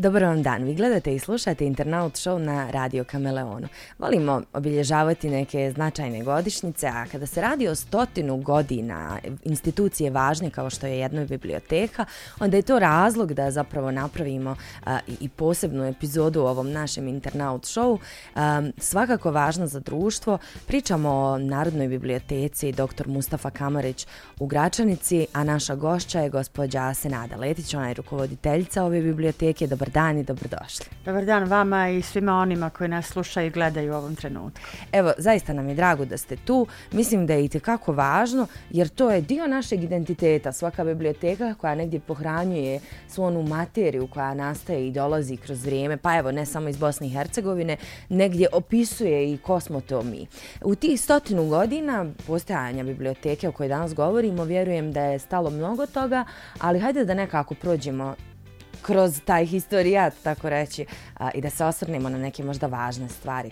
Dobar vam dan, vi gledate i slušate Internaut Show na Radio Kameleonu. Volimo obilježavati neke značajne godišnjice, a kada se radi o stotinu godina institucije važne kao što je jedna biblioteka, onda je to razlog da zapravo napravimo a, i, posebnu epizodu u ovom našem Internaut Show. A, svakako važno za društvo. Pričamo o Narodnoj biblioteci dr. Mustafa Kamarić u Gračanici, a naša gošća je gospođa Senada Letić, ona je rukovoditeljica ove biblioteke. Dobar dan i dobrodošli. Dobar dan vama i svima onima koji nas slušaju i gledaju u ovom trenutku. Evo, zaista nam je drago da ste tu. Mislim da je i kako važno, jer to je dio našeg identiteta. Svaka biblioteka koja negdje pohranjuje svu onu materiju koja nastaje i dolazi kroz vrijeme, pa evo, ne samo iz Bosne i Hercegovine, negdje opisuje i ko smo to mi. U tih stotinu godina postojanja biblioteke o kojoj danas govorimo, vjerujem da je stalo mnogo toga, ali hajde da nekako prođemo kroz taj historijat, tako reći, a, i da se osvrnemo na neke možda važne stvari.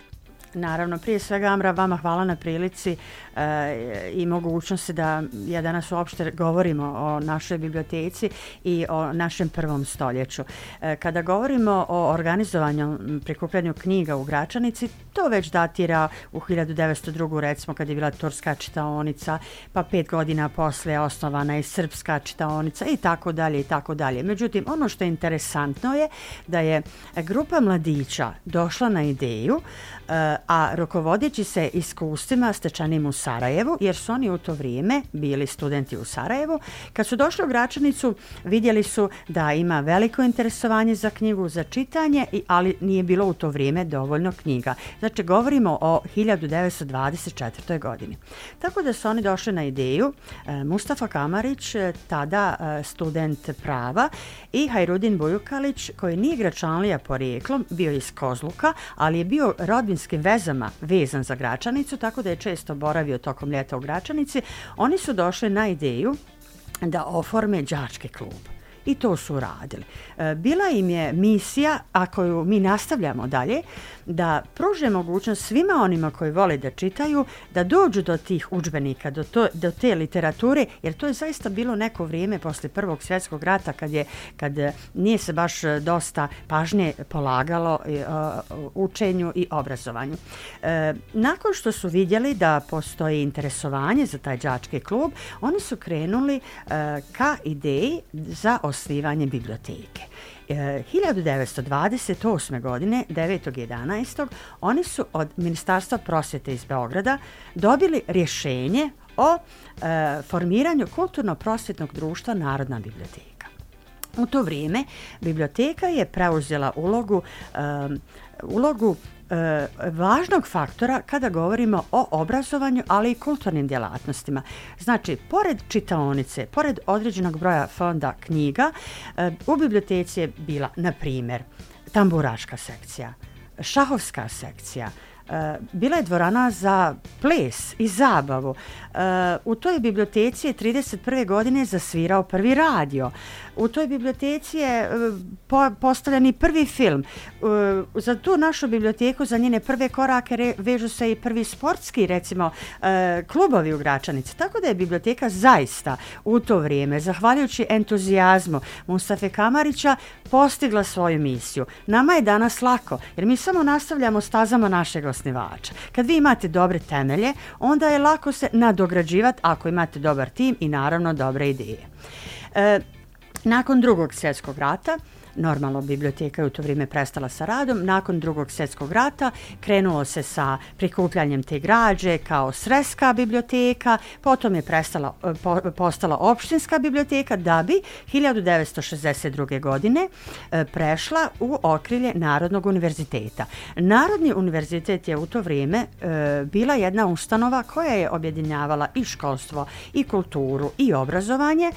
Naravno, prije svega Amra, vama hvala na prilici e, i mogućnosti da ja danas uopšte govorimo o našoj biblioteci i o našem prvom stoljeću. E, kada govorimo o organizovanju prikupljanju knjiga u Gračanici, to već datira u 1902. recimo kad je bila Turska čitaonica, pa pet godina posle osnovana je Srpska čitaonica i tako dalje i tako dalje. Međutim, ono što je interesantno je da je grupa mladića došla na ideju e, a rokovodeći se iskustvima stečanim u Sarajevu, jer su oni u to vrijeme bili studenti u Sarajevu, kad su došli u Gračanicu, vidjeli su da ima veliko interesovanje za knjigu, za čitanje, ali nije bilo u to vrijeme dovoljno knjiga. Znači, govorimo o 1924. godini. Tako da su oni došli na ideju, e, Mustafa Kamarić, e, tada e, student prava, i Hajrudin Bujukalić, koji nije gračanlija porijeklom, bio iz Kozluka, ali je bio rodbin rodbinskim vezama vezan za Gračanicu, tako da je često boravio tokom ljeta u Gračanici, oni su došli na ideju da oforme đački klub i to su radili. E, bila im je misija, a koju mi nastavljamo dalje, da pruže mogućnost svima onima koji vole da čitaju, da dođu do tih učbenika, do, to, do te literature, jer to je zaista bilo neko vrijeme posle Prvog svjetskog rata kad je kad e, nije se baš e, dosta pažnje polagalo uh, učenju i obrazovanju. E, nakon što su vidjeli da postoji interesovanje za taj đački klub, oni su krenuli uh, ka ideji za osnivanje biblioteke. E, 1928. godine, 9.11. oni su od Ministarstva prosvjete iz Beograda dobili rješenje o e, formiranju kulturno-prosvjetnog društva Narodna biblioteka. U to vrijeme biblioteka je preuzela ulogu, um, ulogu e, važnog faktora kada govorimo o obrazovanju, ali i kulturnim djelatnostima. Znači, pored čitaonice, pored određenog broja fonda knjiga, e, u biblioteci je bila, na primjer, tamburaška sekcija, šahovska sekcija, e, bila je dvorana za ples i zabavu. E, u toj biblioteci je 31. godine zasvirao prvi radio u toj biblioteci je e, po, postavljen i prvi film. E, za tu našu biblioteku, za njene prve korake re, vežu se i prvi sportski, recimo, e, klubovi u Gračanici. Tako da je biblioteka zaista u to vrijeme, zahvaljujući entuzijazmu Mustafe Kamarića, postigla svoju misiju. Nama je danas lako, jer mi samo nastavljamo stazama našeg osnivača. Kad vi imate dobre temelje, onda je lako se nadograđivati ako imate dobar tim i naravno dobre ideje. E, Nakon drugog svjetskog rata, normalno biblioteka je u to vrijeme prestala sa radom. Nakon drugog svjetskog rata krenulo se sa prikupljanjem te građe kao sreska biblioteka, potom je prestala, eh, po, postala opštinska biblioteka da bi 1962. godine eh, prešla u okrilje Narodnog univerziteta. Narodni univerzitet je u to vrijeme eh, bila jedna ustanova koja je objedinjavala i školstvo, i kulturu, i obrazovanje.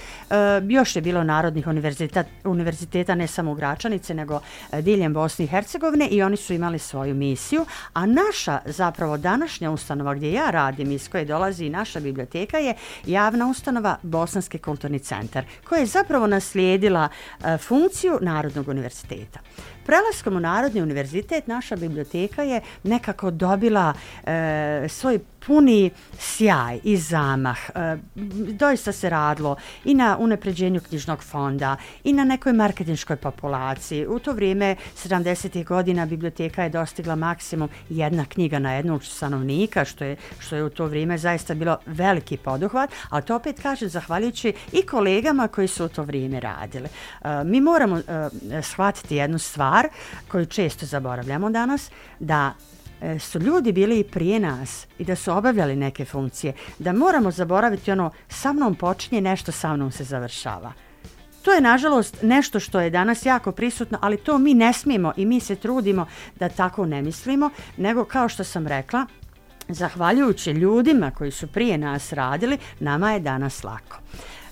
Još je bilo narodnih univerziteta, univerziteta ne samo samo u Gračanice, nego e, diljem Bosne i Hercegovine i oni su imali svoju misiju. A naša, zapravo današnja ustanova gdje ja radim, iz koje dolazi i naša biblioteka, je javna ustanova Bosanski kulturni centar, koja je zapravo naslijedila e, funkciju Narodnog univerziteta. Prelaskom u Narodni univerzitet naša biblioteka je nekako dobila e, svoj puni sjaj i zamah. E, doista se radilo i na unapređenju knjižnog fonda i na nekoj marketinškoj populaciji. U to vrijeme, 70. godina, biblioteka je dostigla maksimum jedna knjiga na jednog stanovnika, što je, što je u to vrijeme zaista bilo veliki poduhvat, ali to opet kaže zahvaljujući i kolegama koji su u to vrijeme radili. E, mi moramo e, shvatiti jednu stvar koju često zaboravljamo danas, da e, su ljudi bili i prije nas i da su obavljali neke funkcije, da moramo zaboraviti ono sa mnom počinje, nešto sa mnom se završava. To je nažalost nešto što je danas jako prisutno, ali to mi ne smijemo i mi se trudimo da tako ne mislimo, nego kao što sam rekla, zahvaljujući ljudima koji su prije nas radili, nama je danas lako.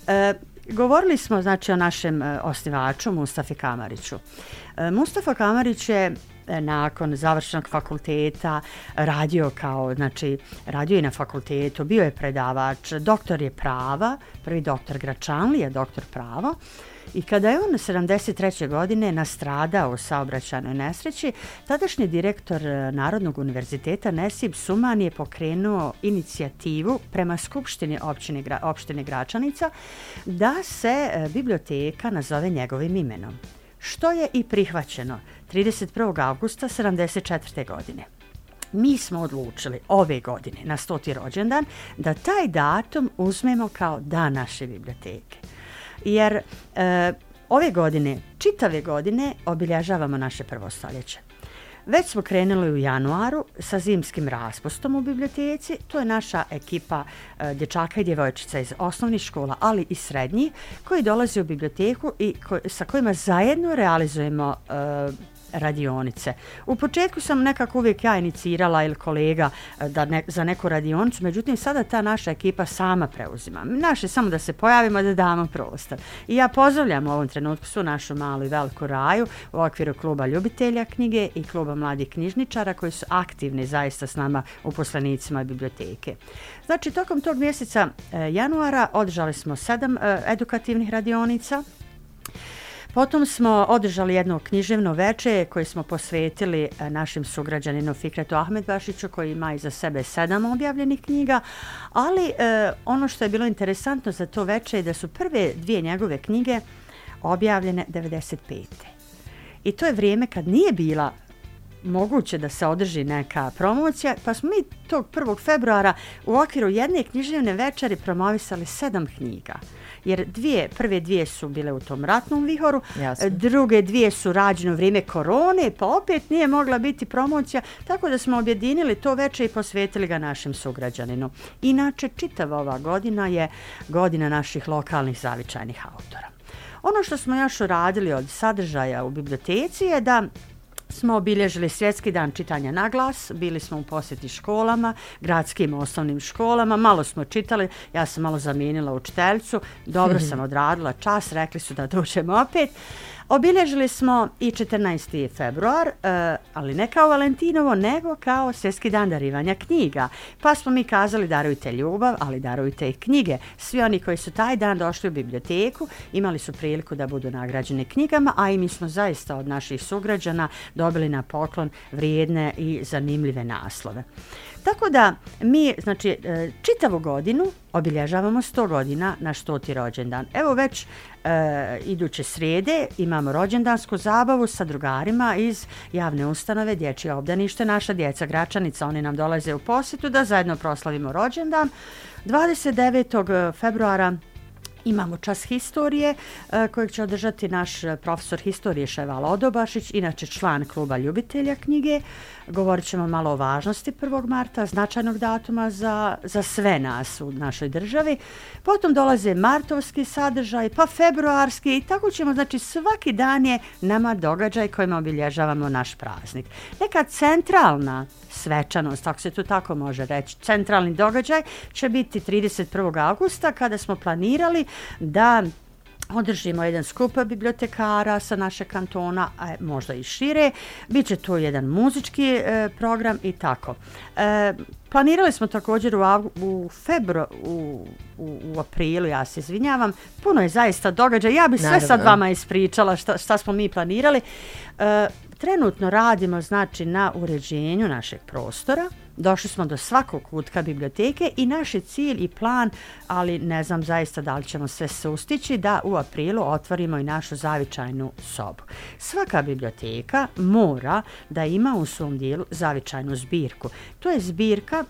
E, govorili smo znači o našem e, osnivaču Mustafi Kamariću. E, Mustafa Kamarić je e, nakon završenog fakulteta radio kao, znači, radio je na fakultetu, bio je predavač, doktor je prava, prvi doktor Gračanlija, doktor prava. I kada je on 73. godine nastradao u saobraćanoj nesreći, tadašnji direktor e, Narodnog univerziteta Nesib Suman je pokrenuo inicijativu prema Skupštini opštine, opštine Gračanica da se e, biblioteka nazove njegovim imenom što je i prihvaćeno 31. augusta 74. godine. Mi smo odlučili ove godine na 100. rođendan da taj datum uzmemo kao dan naše biblioteke. Jer e, ove godine, čitave godine, obilježavamo naše prvo stoljeće. Već smo krenuli u januaru sa zimskim raspustom u biblioteci. To je naša ekipa e, dječaka i djevojčica iz osnovnih škola, ali i srednjih, koji dolaze u biblioteku i ko, sa kojima zajedno realizujemo e, radionice. U početku sam nekako uvijek ja inicirala ili kolega e, da ne, za neku radionicu, međutim sada ta naša ekipa sama preuzima. Naše samo da se pojavimo da damo prostor. I ja pozdravljam u ovom trenutku su našu malu i veliku raju u okviru kluba ljubitelja knjige i kluba mladih knjižničara koji su aktivni zaista s nama u poslanicima biblioteke. Znači, tokom tog mjeseca e, januara održali smo sedam e, edukativnih radionica Potom smo održali jedno književno veče koje smo posvetili e, našim sugrađaninu Fikretu Ahmedbašiću koji ima iza sebe sedam objavljenih knjiga, ali e, ono što je bilo interesantno za to veče je da su prve dvije njegove knjige objavljene 95. I to je vrijeme kad nije bila moguće da se održi neka promocija, pa smo mi tog 1. februara u okviru jedne književne večeri promovisali sedam knjiga jer dvije, prve dvije su bile u tom ratnom vihoru, Jasne. druge dvije su rađene u vrijeme korone, pa opet nije mogla biti promocija, tako da smo objedinili to veče i posvetili ga našim sugrađaninu. Inače, čitava ova godina je godina naših lokalnih zavičajnih autora. Ono što smo još uradili od sadržaja u biblioteci je da smo obilježili svjetski dan čitanja na glas, bili smo u posjeti školama, gradskim osnovnim školama, malo smo čitali, ja sam malo zamijenila učiteljicu, dobro sam odradila čas, rekli su da dođemo opet. Obilježili smo i 14. februar, e, ali ne kao Valentinovo, nego kao svjetski dan darivanja knjiga. Pa smo mi kazali darujte ljubav, ali darujte i knjige. Svi oni koji su taj dan došli u biblioteku imali su priliku da budu nagrađeni knjigama, a i mi smo zaista od naših sugrađana dobili na poklon vrijedne i zanimljive naslove. Tako da mi, znači, e, čitavu godinu obilježavamo 100 godina na 100. rođendan. Evo već e, iduće srede imamo rođendansku zabavu sa drugarima iz javne ustanove Dječje obdanište. Naša djeca Gračanica, oni nam dolaze u posjetu da zajedno proslavimo rođendan. 29. E, februara Imamo čas historije e, kojeg će održati naš profesor historije Ševal Odobašić, inače član kluba ljubitelja knjige. Govorit ćemo malo o važnosti 1. marta, značajnog datuma za, za sve nas u našoj državi. Potom dolaze martovski sadržaj, pa februarski i tako ćemo, znači svaki dan je nama događaj kojima obilježavamo naš praznik. Neka centralna svečanost, ako se to tako može reći, centralni događaj će biti 31. augusta kada smo planirali da održimo jedan skup bibliotekara sa naše kantona, a možda i šire. Biće to jedan muzički e, program i tako. E, planirali smo također u, u febru, u, u, u aprilu, ja se izvinjavam. Puno je zaista događaj. Ja bi sve Naravno. sad vama ispričala šta, šta smo mi planirali. E, trenutno radimo znači na uređenju našeg prostora došli smo do svakog kutka biblioteke i naš je cilj i plan, ali ne znam zaista da li ćemo sve sustići, da u aprilu otvorimo i našu zavičajnu sobu. Svaka biblioteka mora da ima u svom dijelu zavičajnu zbirku. To je zbirka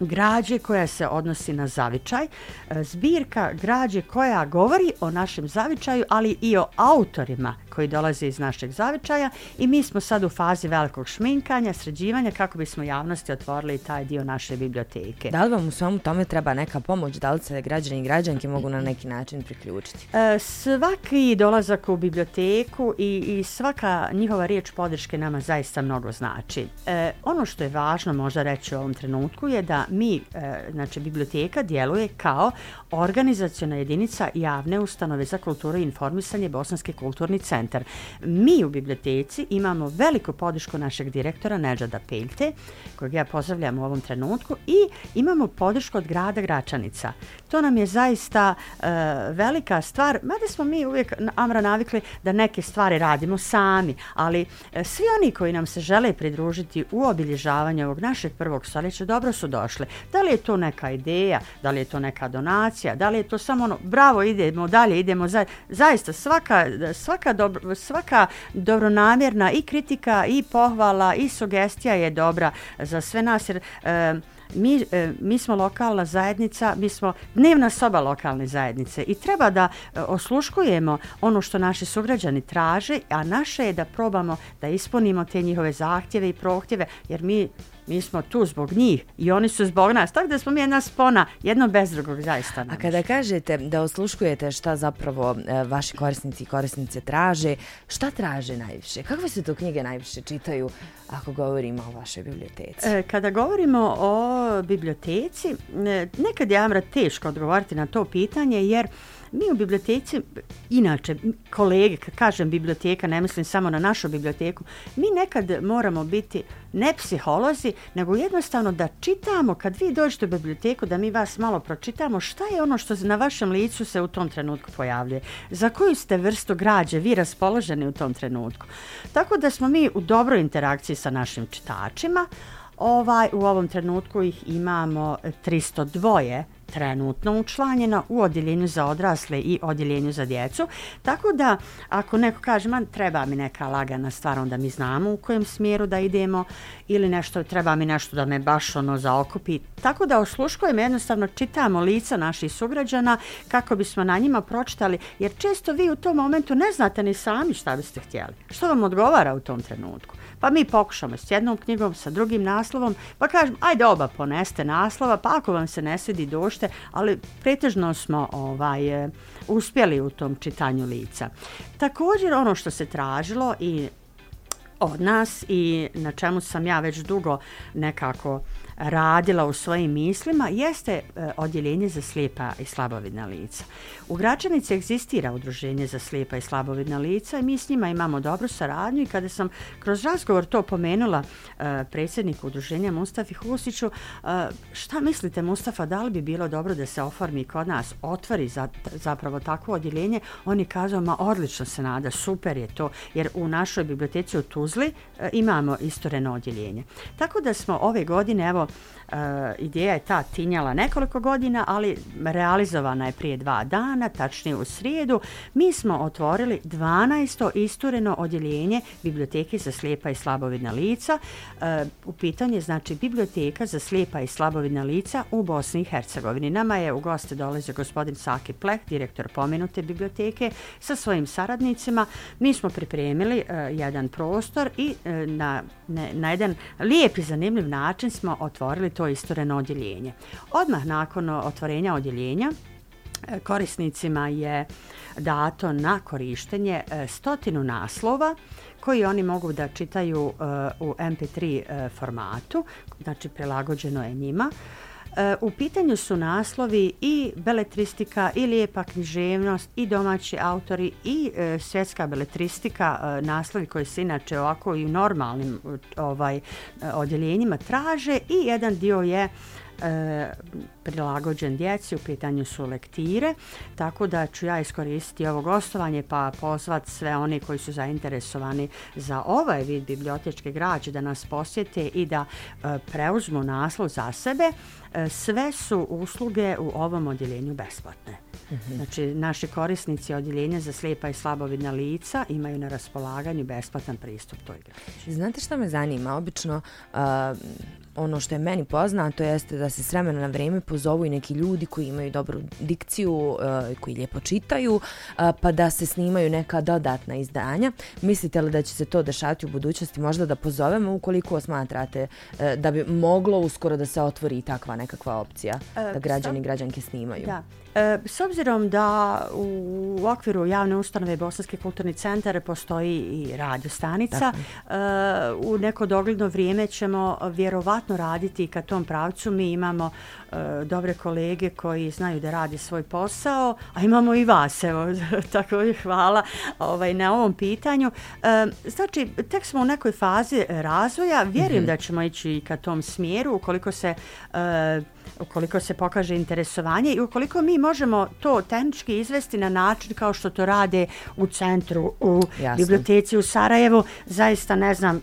građe koja se odnosi na zavičaj, e, zbirka građe koja govori o našem zavičaju, ali i o autorima koji dolaze iz našeg zavičaja i mi smo sad u fazi velikog šminkanja, sređivanja kako bismo javnosti otvorili taj dio naše biblioteke. Da li vam u svemu tome treba neka pomoć? Da li se građani i građanke mogu na neki način priključiti? E, svaki dolazak u biblioteku i, i svaka njihova riječ podrške nama zaista mnogo znači. E, ono što je važno možda reći u ovom trenutku je da mi, e, znači biblioteka djeluje kao organizacijona jedinica javne ustanove za kulturu i informisanje Bosanski kulturni centar. Mi u biblioteci imamo veliku podršku našeg direktora Neđada Peljte, kojeg ja pozdravljam u ovom trenutku, i imamo podršku od grada Gračanica. To nam je zaista e, velika stvar, mada smo mi uvijek, Amra, navikli da neke stvari radimo sami, ali e, svi oni koji nam se žele pridružiti u obilježavanju ovog našeg prvog stoljeća, dobro su došli. Da li je to neka ideja, da li je to neka donacija, da li je to samo ono, bravo, idemo dalje, idemo za, zaista svaka, svaka, dobro, svaka dobronamjerna i kritika i pohvala i sugestija je dobra za sve nas, jer e, mi, e, mi smo lokalna zajednica, mi smo dnevna soba lokalne zajednice i treba da e, osluškujemo ono što naši sugrađani traže, a naše je da probamo da ispunimo te njihove zahtjeve i prohtjeve, jer mi mi smo tu zbog njih i oni su zbog nas. Tako da smo mi jedna spona, jedno bez drugog, zaista. A kada kažete da osluškujete šta zapravo e, vaši korisnici i korisnice traže, šta traže najviše? Kakve se to knjige najviše čitaju ako govorimo o vašoj biblioteci? E, kada govorimo o biblioteci, e, nekad je Amra teško odgovoriti na to pitanje jer Mi u biblioteci, inače, kolege, kad kažem biblioteka, ne mislim samo na našu biblioteku, mi nekad moramo biti ne psiholozi, nego jednostavno da čitamo, kad vi dođete u biblioteku, da mi vas malo pročitamo, šta je ono što na vašem licu se u tom trenutku pojavljuje, za koju ste vrstu građe vi raspoloženi u tom trenutku. Tako da smo mi u dobroj interakciji sa našim čitačima, ovaj u ovom trenutku ih imamo e, 302 trenutno učlanjena u odjeljenju za odrasle i odjeljenju za djecu. Tako da, ako neko kaže, man, treba mi neka lagana stvar, onda mi znamo u kojem smjeru da idemo ili nešto, treba mi nešto da me baš ono zaokupi. Tako da osluškujemo, jednostavno čitamo lica naših sugrađana kako bismo na njima pročitali, jer često vi u tom momentu ne znate ni sami šta biste htjeli. Što vam odgovara u tom trenutku? Pa mi pokušamo s jednom knjigom, sa drugim naslovom, pa kažem, ajde oba poneste naslova, pa ako vam se ne svidi uopšte, ali pretežno smo ovaj, e, uspjeli u tom čitanju lica. Također ono što se tražilo i od nas i na čemu sam ja već dugo nekako radila u svojim mislima jeste e, odjeljenje za slijepa i slabovidna lica. U Gračanici egzistira udruženje za slijepa i slabovidna lica i mi s njima imamo dobru saradnju i kada sam kroz razgovor to pomenula e, predsjedniku udruženja Mustafi Husiću, e, šta mislite Mustafa, da li bi bilo dobro da se oformi kod nas, otvori za, zapravo takvo odjeljenje, oni kazao, ma odlično se nada, super je to, jer u našoj biblioteci u Tuzli e, imamo istoreno odjeljenje. Tako da smo ove godine, evo, uh, ideja je ta tinjala nekoliko godina, ali realizovana je prije dva dana, tačnije u srijedu. Mi smo otvorili 12. istureno odjeljenje biblioteke za slijepa i slabovidna lica. Uh, u pitanje znači biblioteka za slijepa i slabovidna lica u Bosni i Hercegovini. Nama je u goste dolazio gospodin Saki Pleh, direktor pomenute biblioteke, sa svojim saradnicima. Mi smo pripremili uh, jedan prostor i uh, na, ne, na jedan lijep i zanimljiv način smo otvorili to istoreno odjeljenje. Odmah nakon otvorenja odjeljenja e, korisnicima je dato na korištenje e, stotinu naslova koji oni mogu da čitaju e, u MP3 e, formatu, znači prilagođeno je njima. E, u pitanju su naslovi i beletristika i lijepa književnost i domaći autori i e, svjetska beletristika, e, naslovi koji se inače ovako i u normalnim e, ovaj e, odjeljenjima traže i jedan dio je e, prilagođen djeci, u pitanju su lektire, tako da ću ja iskoristiti ovo gostovanje pa pozvat sve oni koji su zainteresovani za ovaj vid bibliotečke građe da nas posjete i da e, preuzmu naslov za sebe. E, sve su usluge u ovom odjeljenju besplatne. Mhm. Znači, naši korisnici odjeljenja za slijepa i slabovidna lica imaju na raspolaganju besplatan pristup toj građi. Znate što me zanima? Obično uh, ono što je meni poznato jeste da se s vremena na vrijeme pozovu i neki ljudi koji imaju dobru dikciju, uh, koji lijepo čitaju, uh, pa da se snimaju neka dodatna izdanja. Mislite li da će se to dešati u budućnosti možda da pozovemo ukoliko smatrate uh, da bi moglo uskoro da se otvori takva nekakva opcija da građani i građanke snimaju? Da. E, s obzirom da u okviru javne ustanove Bosanski kulturni centar postoji i radio stanica, e, u neko dogledno vrijeme ćemo vjerovatno raditi ka tom pravcu. Mi imamo e, dobre kolege koji znaju da radi svoj posao, a imamo i vas, evo, tako hvala ovaj, na ovom pitanju. Znači, tek smo u nekoj fazi razvoja, vjerujem mm -hmm. da ćemo ići ka tom smjeru, ukoliko se ukoliko se pokaže interesovanje i ukoliko mi možemo to tehnički izvesti na način kao što to rade u centru, u Jasne. biblioteci u Sarajevu, zaista ne znam,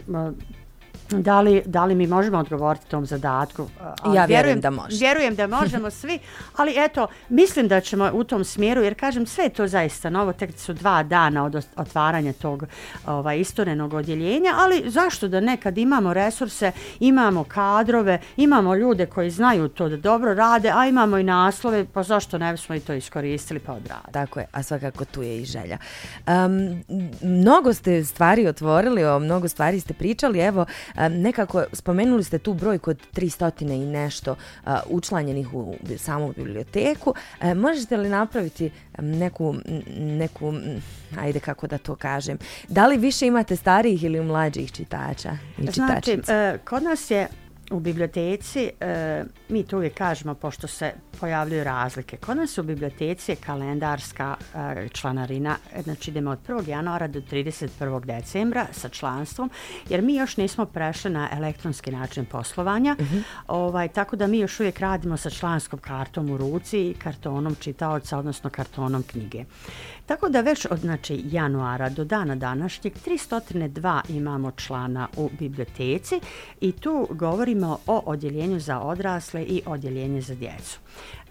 da li, da li mi možemo odgovoriti tom zadatku? Ali ja vjerujem, vjerujem da možemo. Vjerujem da možemo svi, ali eto, mislim da ćemo u tom smjeru, jer kažem, sve to zaista novo, tek su dva dana od otvaranja tog ovaj, istorenog odjeljenja, ali zašto da nekad imamo resurse, imamo kadrove, imamo ljude koji znaju to da dobro rade, a imamo i naslove, pa zašto ne bismo i to iskoristili pa odradili? Tako je, a svakako tu je i želja. Um, mnogo ste stvari otvorili, o mnogo stvari ste pričali, evo, nekako spomenuli ste tu brojku od 300 i nešto učlanjenih u samu biblioteku. Možete li napraviti neku, neku, ajde kako da to kažem, da li više imate starijih ili mlađih čitača i čitačica? Znači, kod nas je u biblioteci, e, mi to uvijek kažemo, pošto se pojavljuju razlike. Kod nas u biblioteci je kalendarska e, članarina, znači idemo od 1. januara do 31. decembra sa članstvom, jer mi još nismo prešli na elektronski način poslovanja, uh mhm. -huh. ovaj, tako da mi još uvijek radimo sa članskom kartom u ruci i kartonom čitaoca, odnosno kartonom knjige. Tako da već od znači, januara do dana današnjeg 302 imamo člana u biblioteci i tu govorimo o odjeljenju za odrasle i odjeljenje za djecu.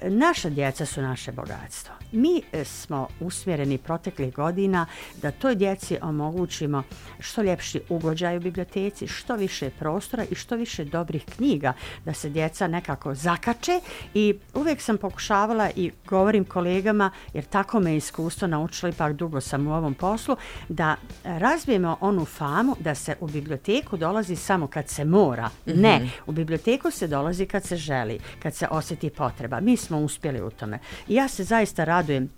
Naša djeca su naše bogatstvo. Mi e, smo usmjereni proteklih godina da toj djeci omogućimo što ljepši ugođaj u biblioteci, što više prostora i što više dobrih knjiga da se djeca nekako zakače i uvijek sam pokušavala i govorim kolegama, jer tako me iskustvo naučilo, ipak dugo sam u ovom poslu, da razbijemo onu famu da se u biblioteku dolazi samo kad se mora. Mm -hmm. Ne, u biblioteku se dolazi kad se želi, kad se osjeti potreba. Mi smo uspjeli u tome. I ja se zaista radujem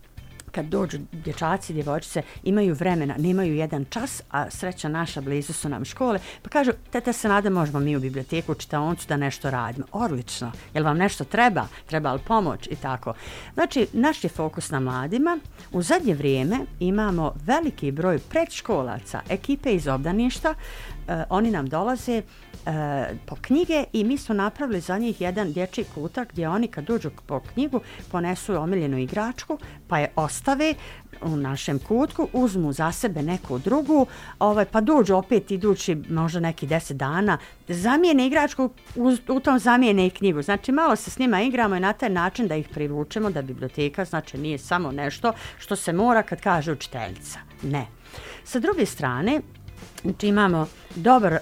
kad dođu dječaci djevojčice, imaju vremena, nemaju jedan čas, a sreća naša, blizu su nam škole, pa kažu, teta se nada, možemo mi u biblioteku, čitaoncu da nešto radimo. Odlično. Jel vam nešto treba? Treba li pomoć? I tako. Znači, naš je fokus na mladima. U zadnje vrijeme imamo veliki broj predškolaca, ekipe iz obdaništa, uh, oni nam dolaze e, po knjige i mi smo napravili za njih jedan dječji kutak gdje oni kad dođu po knjigu ponesu omiljenu igračku pa je ostave u našem kutku, uzmu za sebe neku drugu, ovaj, pa dođu opet idući možda neki deset dana, zamijene igračku, uz, u tom zamijene i knjigu. Znači malo se s njima igramo i na taj način da ih privučemo da biblioteka znači nije samo nešto što se mora kad kaže učiteljica. Ne. Sa druge strane, Znači imamo dobar uh,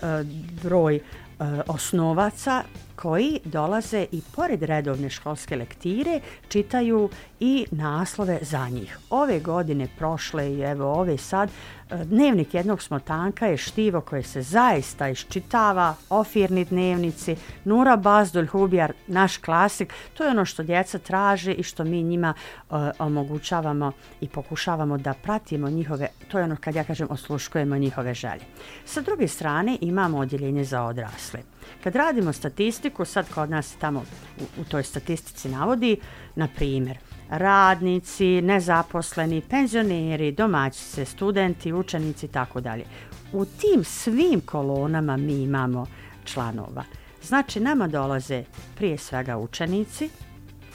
broj uh, osnovaca koji dolaze i pored redovne školske lektire čitaju i naslove za njih. Ove godine, prošle i evo ove sad, e, Dnevnik jednog smotanka je štivo koje se zaista iščitava, ofirni dnevnici, Nura Bazdulj Hubjar, naš klasik, to je ono što djeca traže i što mi njima uh, omogućavamo i pokušavamo da pratimo njihove, to je ono kad ja kažem osluškujemo njihove želje. Sa druge strane imamo odjeljenje za odrasle. Kad radimo statistiku, sad kod nas tamo u, u toj statistici navodi, na primjer, radnici, nezaposleni, penzioneri, domaćice, studenti, učenici i tako dalje. U tim svim kolonama mi imamo članova. Znači, nama dolaze prije svega učenici,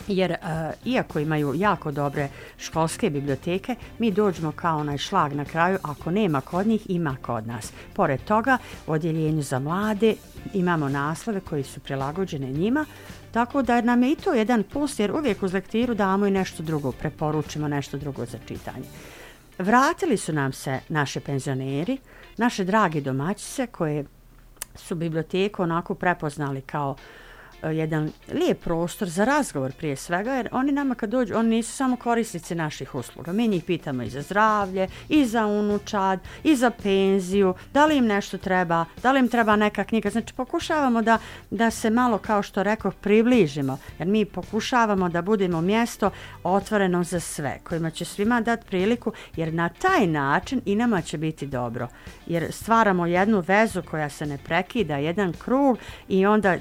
jer uh, iako imaju jako dobre školske biblioteke, mi dođemo kao onaj šlag na kraju, ako nema kod njih, ima kod nas. Pored toga, u odjeljenju za mlade imamo naslove koji su prilagođene njima, tako da nam je i to jedan plus, jer uvijek uz lektiru damo i nešto drugo, preporučimo nešto drugo za čitanje. Vratili su nam se naše penzioneri, naše drage domaćice koje su biblioteku onako prepoznali kao uh, Eh, jedan lijep prostor za razgovor prije svega, jer oni nama kad dođu, oni nisu samo korisnici naših usluga. Mi njih pitamo i za zdravlje, i za unučad, i za penziju, da li im nešto treba, da li im treba neka knjiga. Znači pokušavamo da, da se malo, kao što rekao, približimo, jer mi pokušavamo da budemo mjesto otvoreno za sve, kojima će svima dati priliku, jer na taj način i nama će biti dobro. Jer stvaramo jednu vezu koja se ne prekida, jedan krug i onda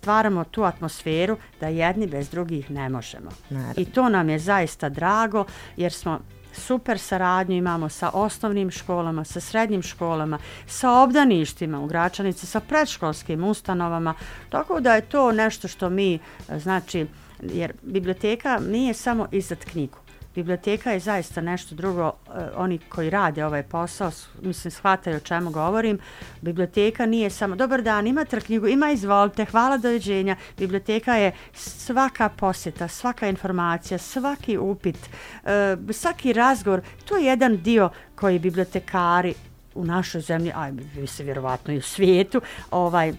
stvaramo tu atmosferu da jedni bez drugih ne možemo. Naravno. I to nam je zaista drago jer smo super saradnju imamo sa osnovnim školama, sa srednjim školama, sa obdaništima u Gračanici, sa predškolskim ustanovama. Tako da je to nešto što mi, znači, jer biblioteka nije samo izad knjigu biblioteka je zaista nešto drugo. E, oni koji rade ovaj posao, mislim, shvataju o čemu govorim. Biblioteka nije samo, dobar dan, imate knjigu, ima izvolite, hvala doviđenja. Biblioteka je svaka posjeta, svaka informacija, svaki upit, e, svaki razgovor. To je jedan dio koji bibliotekari u našoj zemlji, a vi se vjerovatno i u svijetu, ovaj,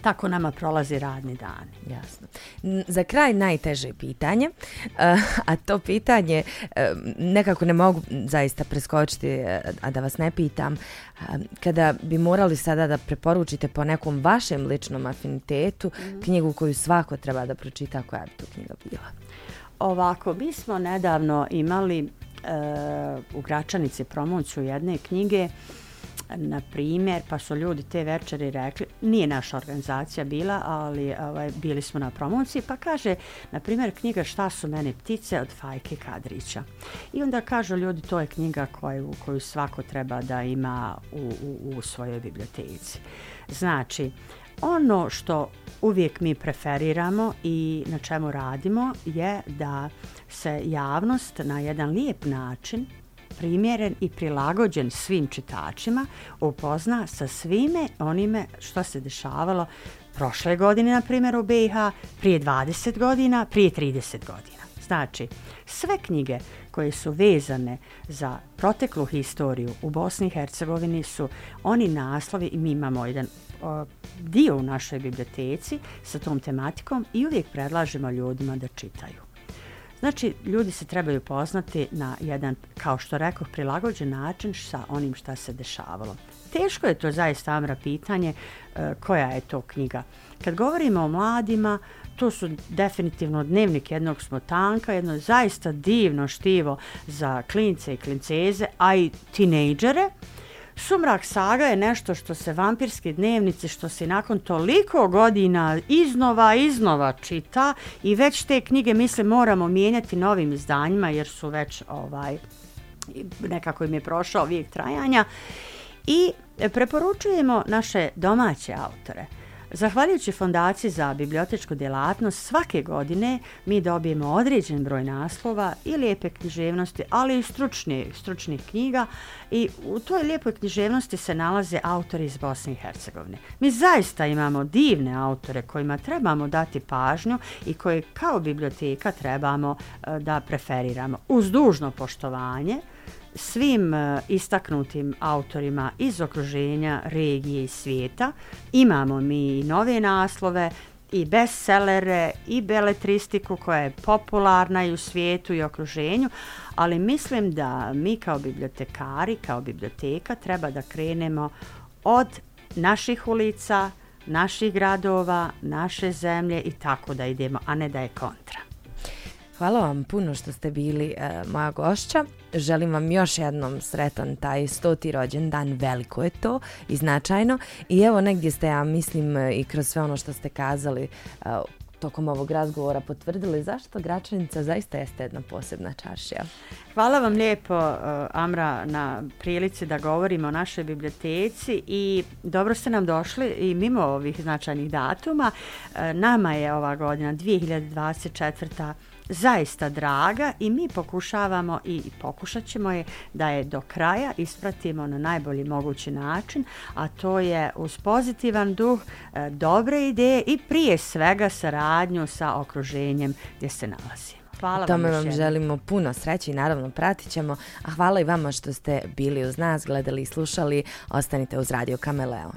tako nama prolazi radni dan. Jasno. Za kraj najteže pitanje, a to pitanje nekako ne mogu zaista preskočiti, eh, a da vas ne pitam, kada bi morali sada da preporučite po nekom vašem ličnom afinitetu mm. knjigu koju svako treba da pročita, koja bi to knjiga bila? Ovako, mi smo nedavno imali uh, u Gračanici promociju jedne knjige uh, na primjer, pa su ljudi te večeri rekli, nije naša organizacija bila, ali ovaj, bili smo na promociji, pa kaže, na primjer, knjiga Šta su mene ptice od Fajke Kadrića. I onda kažu ljudi, to je knjiga koju, koju svako treba da ima u, u, u svojoj biblioteci. Znači, ono što uvijek mi preferiramo i na čemu radimo je da se javnost na jedan lijep način primjeren i prilagođen svim čitačima, upozna sa svime onime što se dešavalo prošle godine, na primjer, u BiH, prije 20 godina, prije 30 godina. Znači, sve knjige koje su vezane za proteklu historiju u Bosni i Hercegovini su oni naslovi i mi imamo jedan o, dio u našoj biblioteci sa tom tematikom i uvijek predlažemo ljudima da čitaju. Znači, ljudi se trebaju poznati na jedan, kao što rekao, prilagođen način sa onim šta se dešavalo. Teško je to zaista, Amra, pitanje e, koja je to knjiga. Kad govorimo o mladima, to su definitivno dnevnik jednog smotanka, jedno zaista divno štivo za klince i klinceze, a i tinejdžere. Sumrak saga je nešto što se vampirski dnevnici, što se nakon toliko godina iznova, iznova čita i već te knjige, mislim, moramo mijenjati novim izdanjima jer su već ovaj nekako im je prošao vijek trajanja. I preporučujemo naše domaće autore. Zahvaljujući Fondaciji za bibliotečku djelatnost, svake godine mi dobijemo određen broj naslova i lijepe književnosti, ali i stručni, stručnih knjiga i u toj lijepoj književnosti se nalaze autori iz Bosne i Hercegovine. Mi zaista imamo divne autore kojima trebamo dati pažnju i koje kao biblioteka trebamo uh, da preferiramo. Uz dužno poštovanje, svim e, istaknutim autorima iz okruženja, regije i svijeta. Imamo mi nove naslove i bestsellere i beletristiku koja je popularna i u svijetu i okruženju, ali mislim da mi kao bibliotekari, kao biblioteka treba da krenemo od naših ulica, naših gradova, naše zemlje i tako da idemo, a ne da je kontra. Hvala vam puno što ste bili e, moja gošća. Želim vam još jednom sretan taj stoti rođendan, veliko je to i značajno. I evo negdje ste, ja mislim, e, i kroz sve ono što ste kazali e, tokom ovog razgovora potvrdili zašto Gračanica zaista jeste jedna posebna čaršija. Hvala vam lijepo, e, Amra, na prilici da govorimo o našoj biblioteci i dobro ste nam došli i mimo ovih značajnih datuma. E, nama je ova godina 2024 zaista draga i mi pokušavamo i pokušat ćemo je da je do kraja ispratimo na najbolji mogući način, a to je uz pozitivan duh, e, dobre ideje i prije svega saradnju sa okruženjem gdje se nalazimo. Hvala Tome vam, vam želimo puno sreće i naravno pratit ćemo. A hvala i vama što ste bili uz nas, gledali i slušali. Ostanite uz Radio Kameleon.